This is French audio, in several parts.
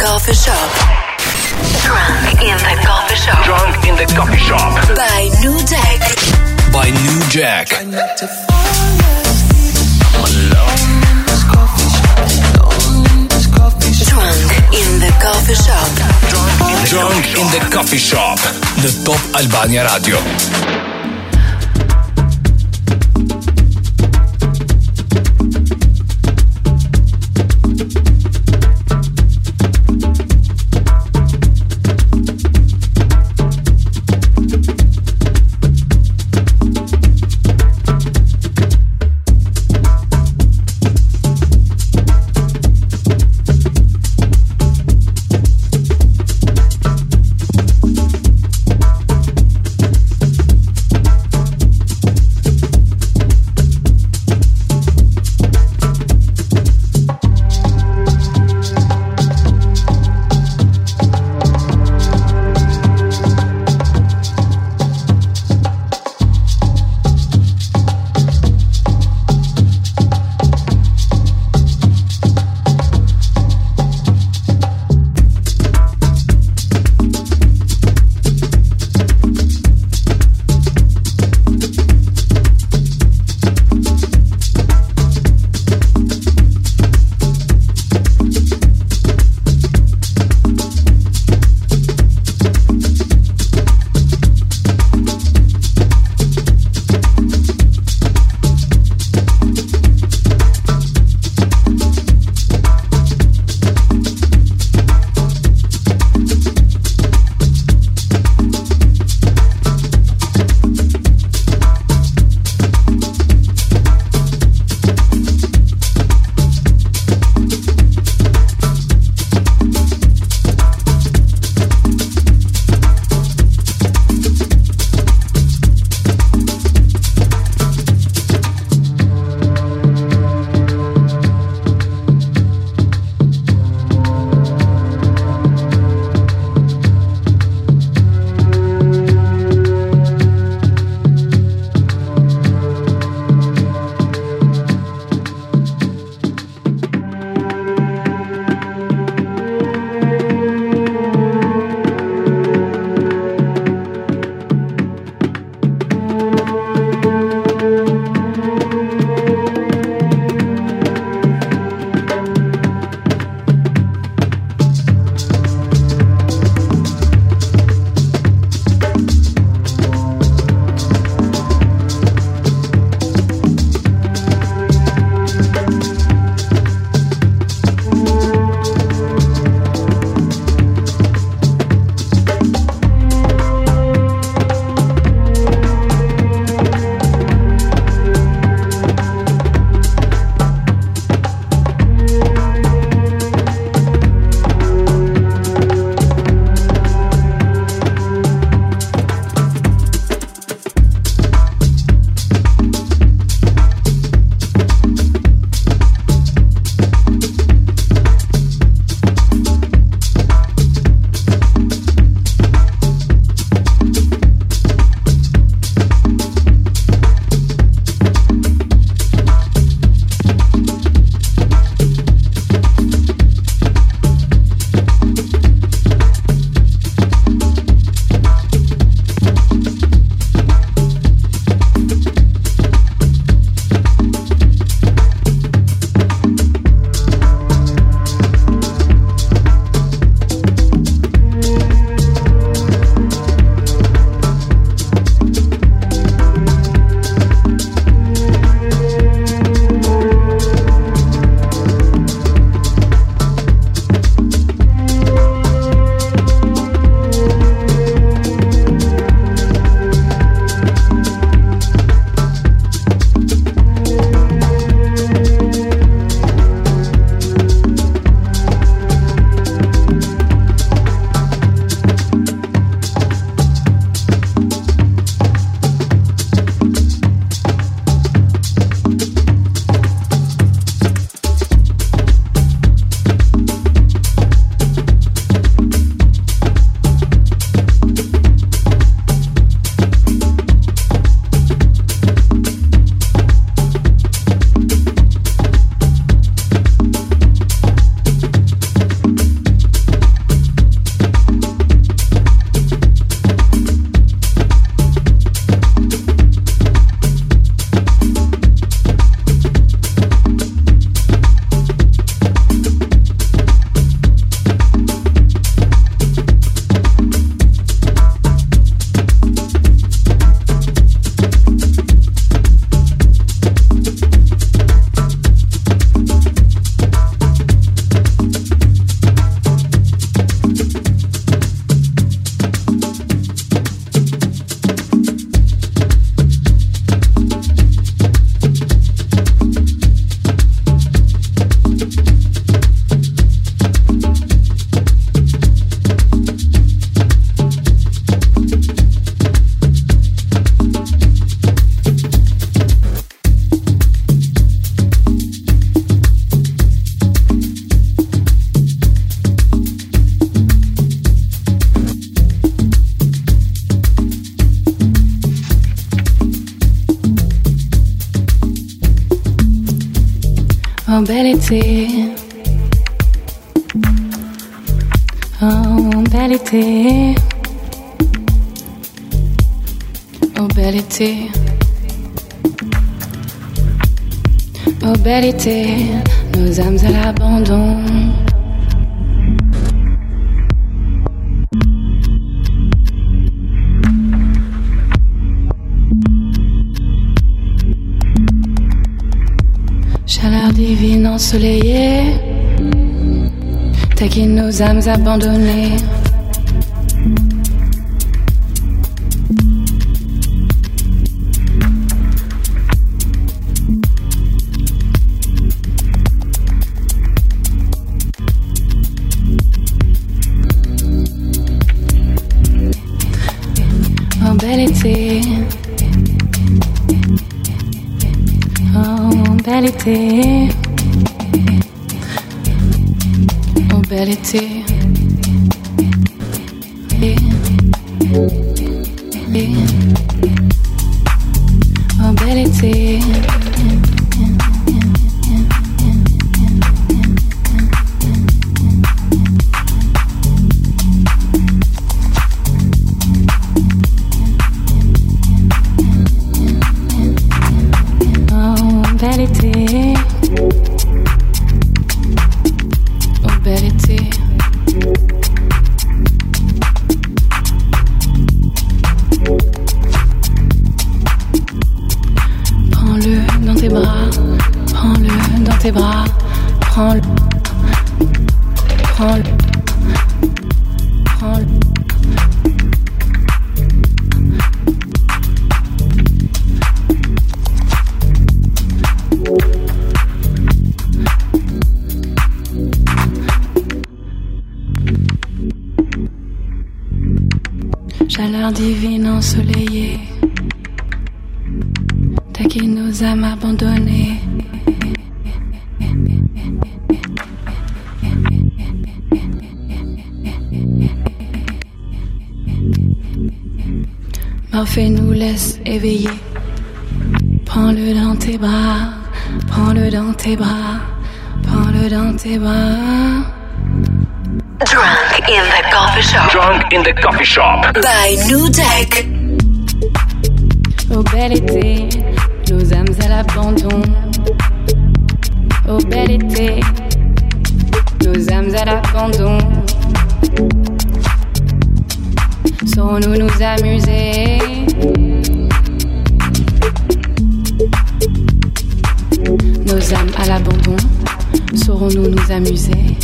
coffee shop. Drunk in the coffee shop. Drunk in the coffee shop. By New Jack. By New Jack. Drunk in the coffee shop. Drunk in the coffee shop. The Top Albania Radio. Oh bel été. Oh bel été. Oh bel été. Oh bel été, nos âmes à l'abandon. Divine ensoleillée, taquine nos âmes abandonnées. Bel été. Oh bel été. Et- et- Chaleur divine ensoleillée, taquine nos âmes abandonnées. Morphée nous laisse éveiller. Prends-le dans tes bras, prends-le dans tes bras, prends-le dans tes bras. Drunk in the coffee shop. Drunk in the coffee shop. By New Tech. Au bel été, nos âmes à l'abandon. Au bel été, nos âmes à l'abandon. Saurons-nous nous amuser à l'abandon, saurons-nous nous amuser?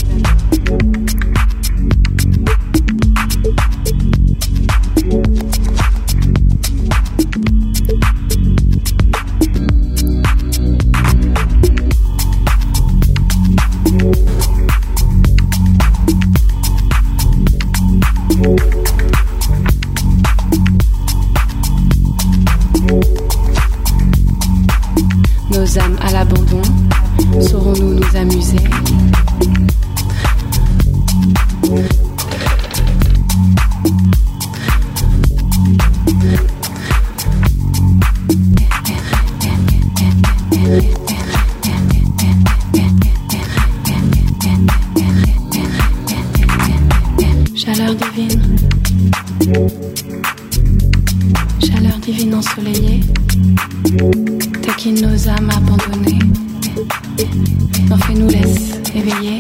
Chaleur divine. Chaleur divine ensoleillée. Taquine nos âmes abandonnées. Morphée nous laisse éveiller.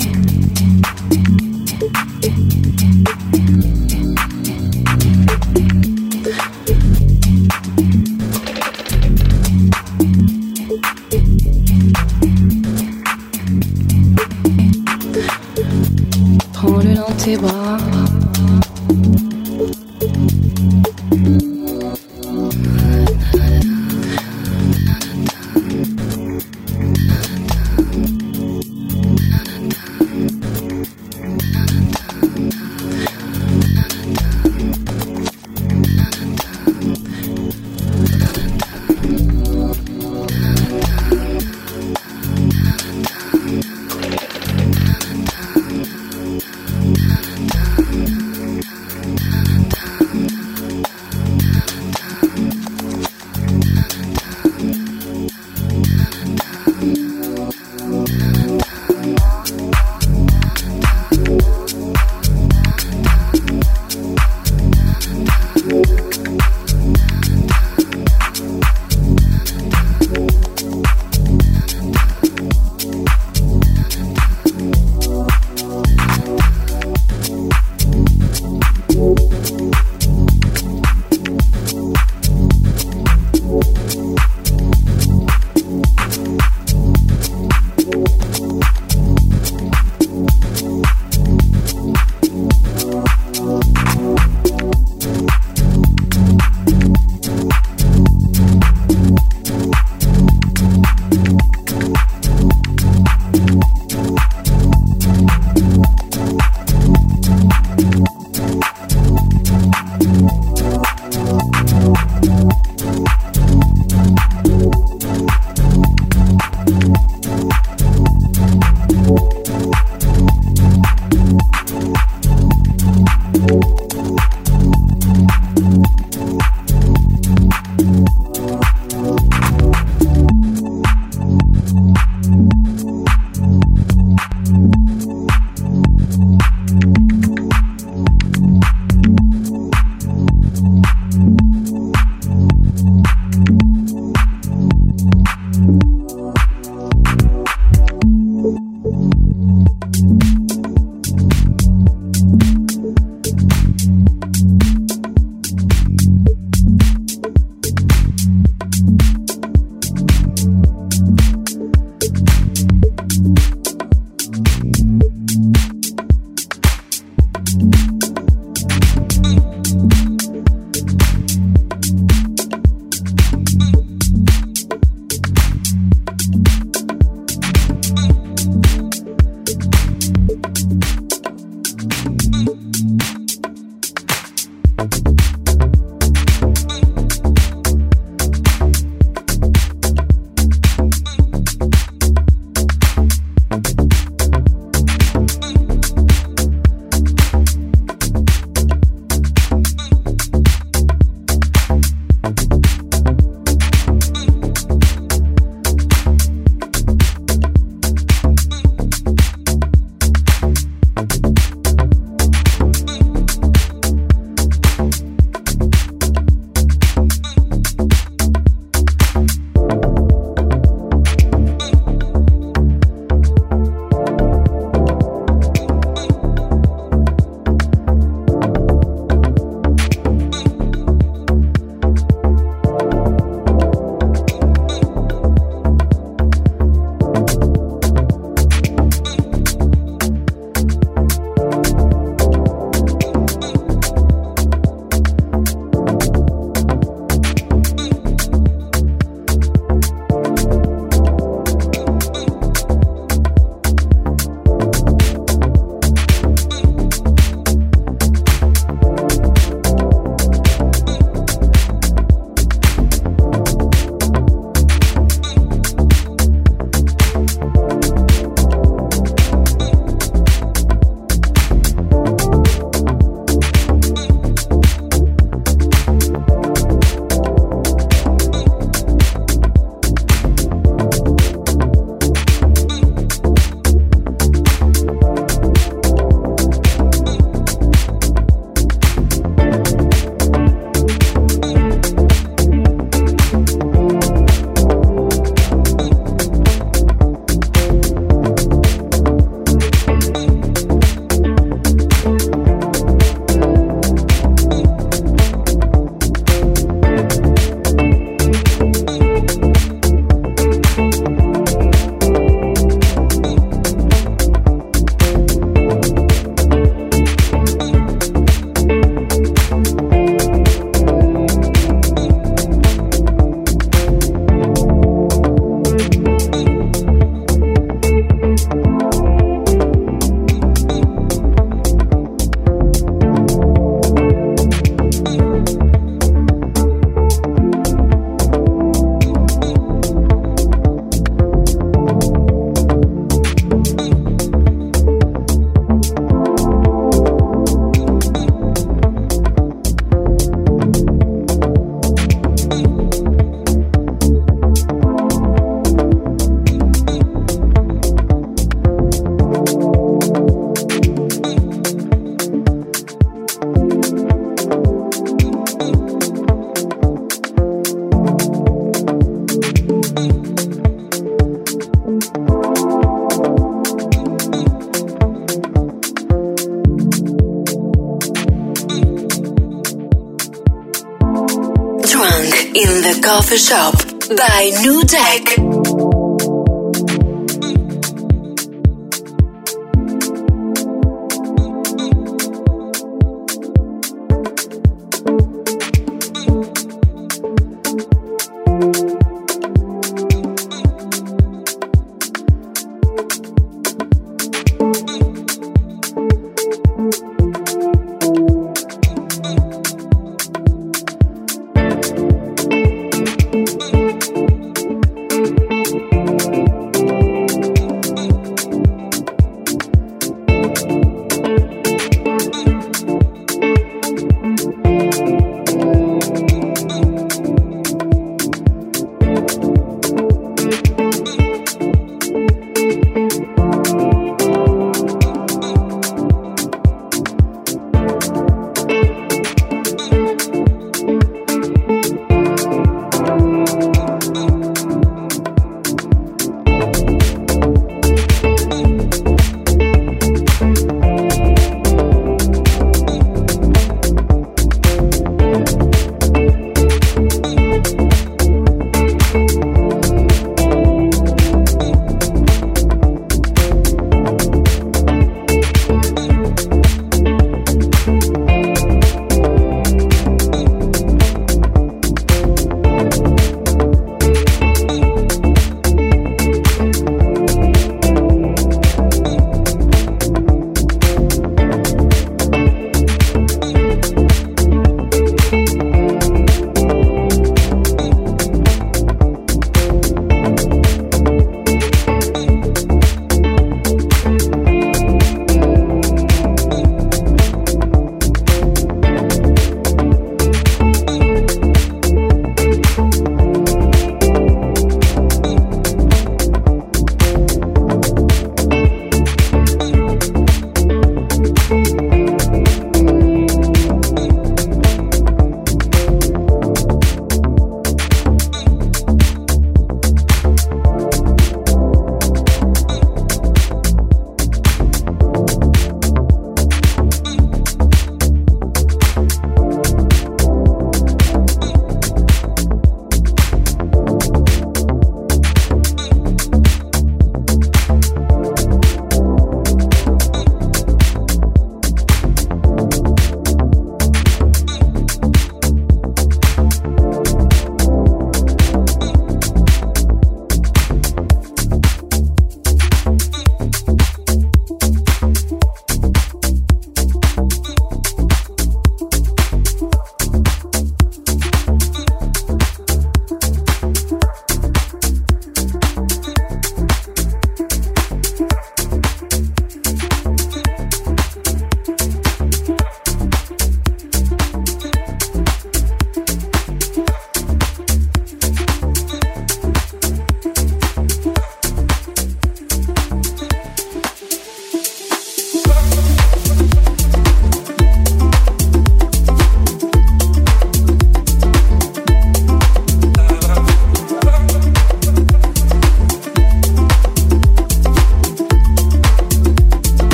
New Tech.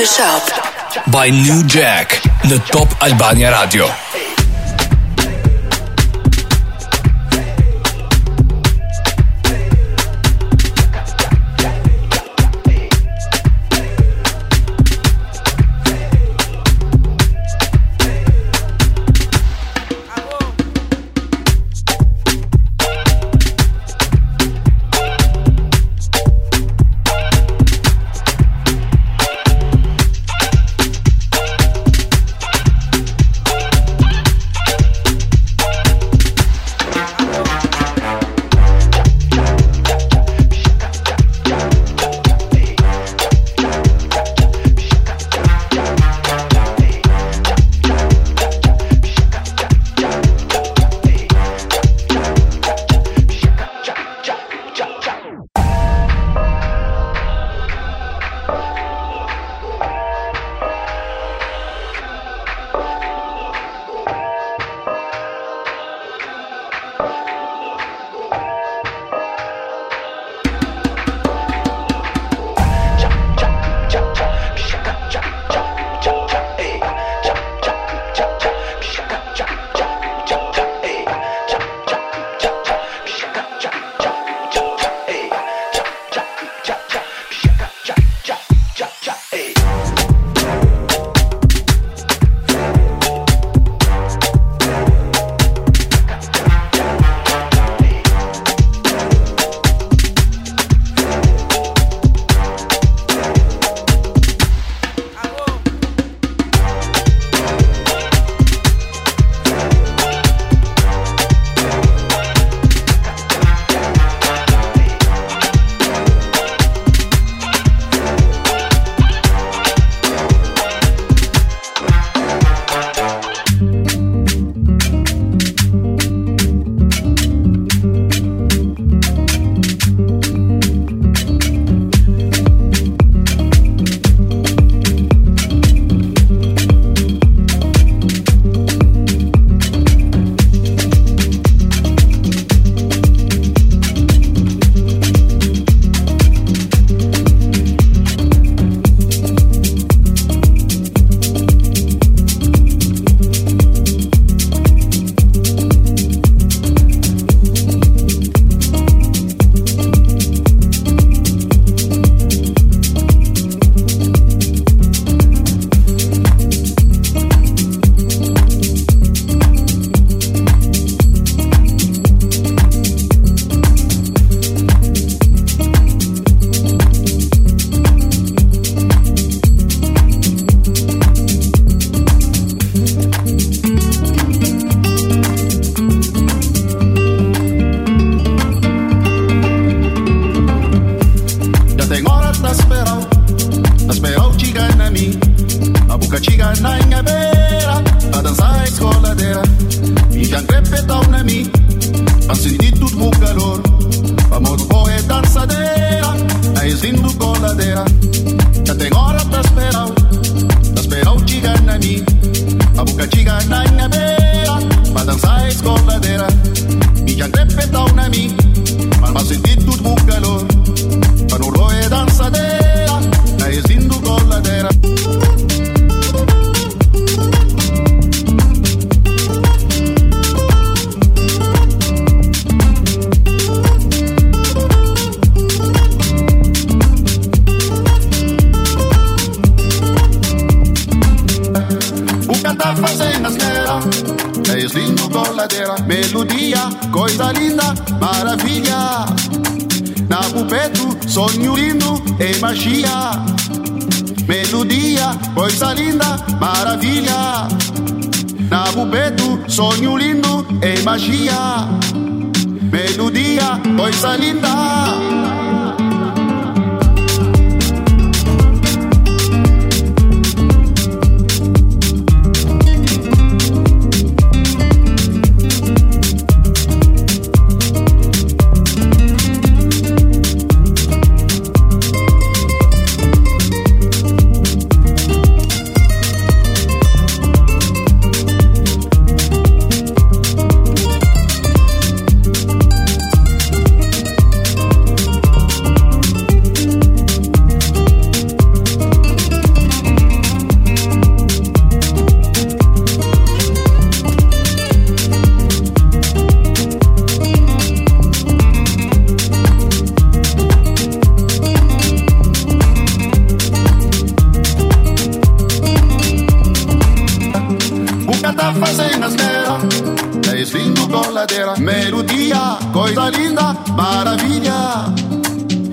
Coffee Shop by New Jack në Top Albania Radio. down na mi Pa sentir tudo o calor Famoso boy é dançadeira Naizinho coladeira Já tem hora pra esperar Pra esperar o tiga na mi A boca tiga na minha beira para dançar é coladeira Mi já trepe down na mi Mas senti tudo o calor. Para boy é dançadeira Naizinho coladeira lindo coladeira Melodia, coisa linda, maravilha. Na pupeto, sonho lindo e magia. Melodia, coisa linda, maravilha. Na pupeto, sonho lindo e magia. Melodia, coisa linda coladeira Melodia, coisa linda, maravilha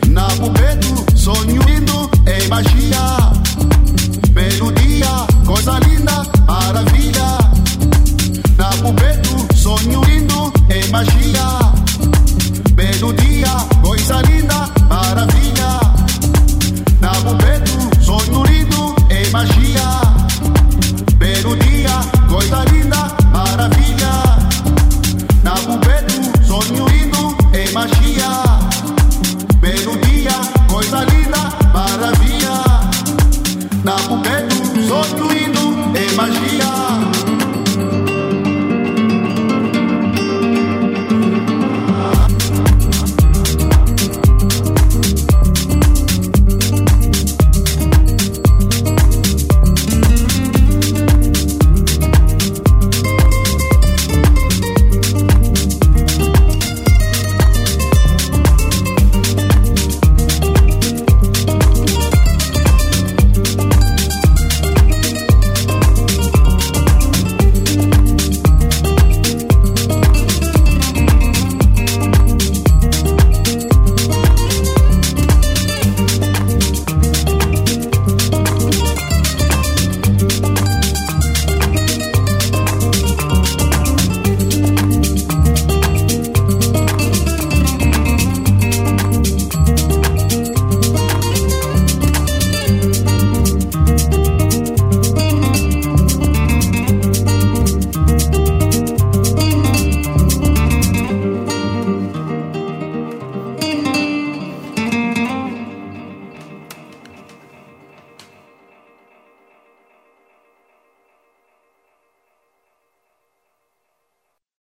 Na pupeto, sonho lindo e magia. Melodia, coisa linda, maravilha Na pupeto, sonho lindo e magia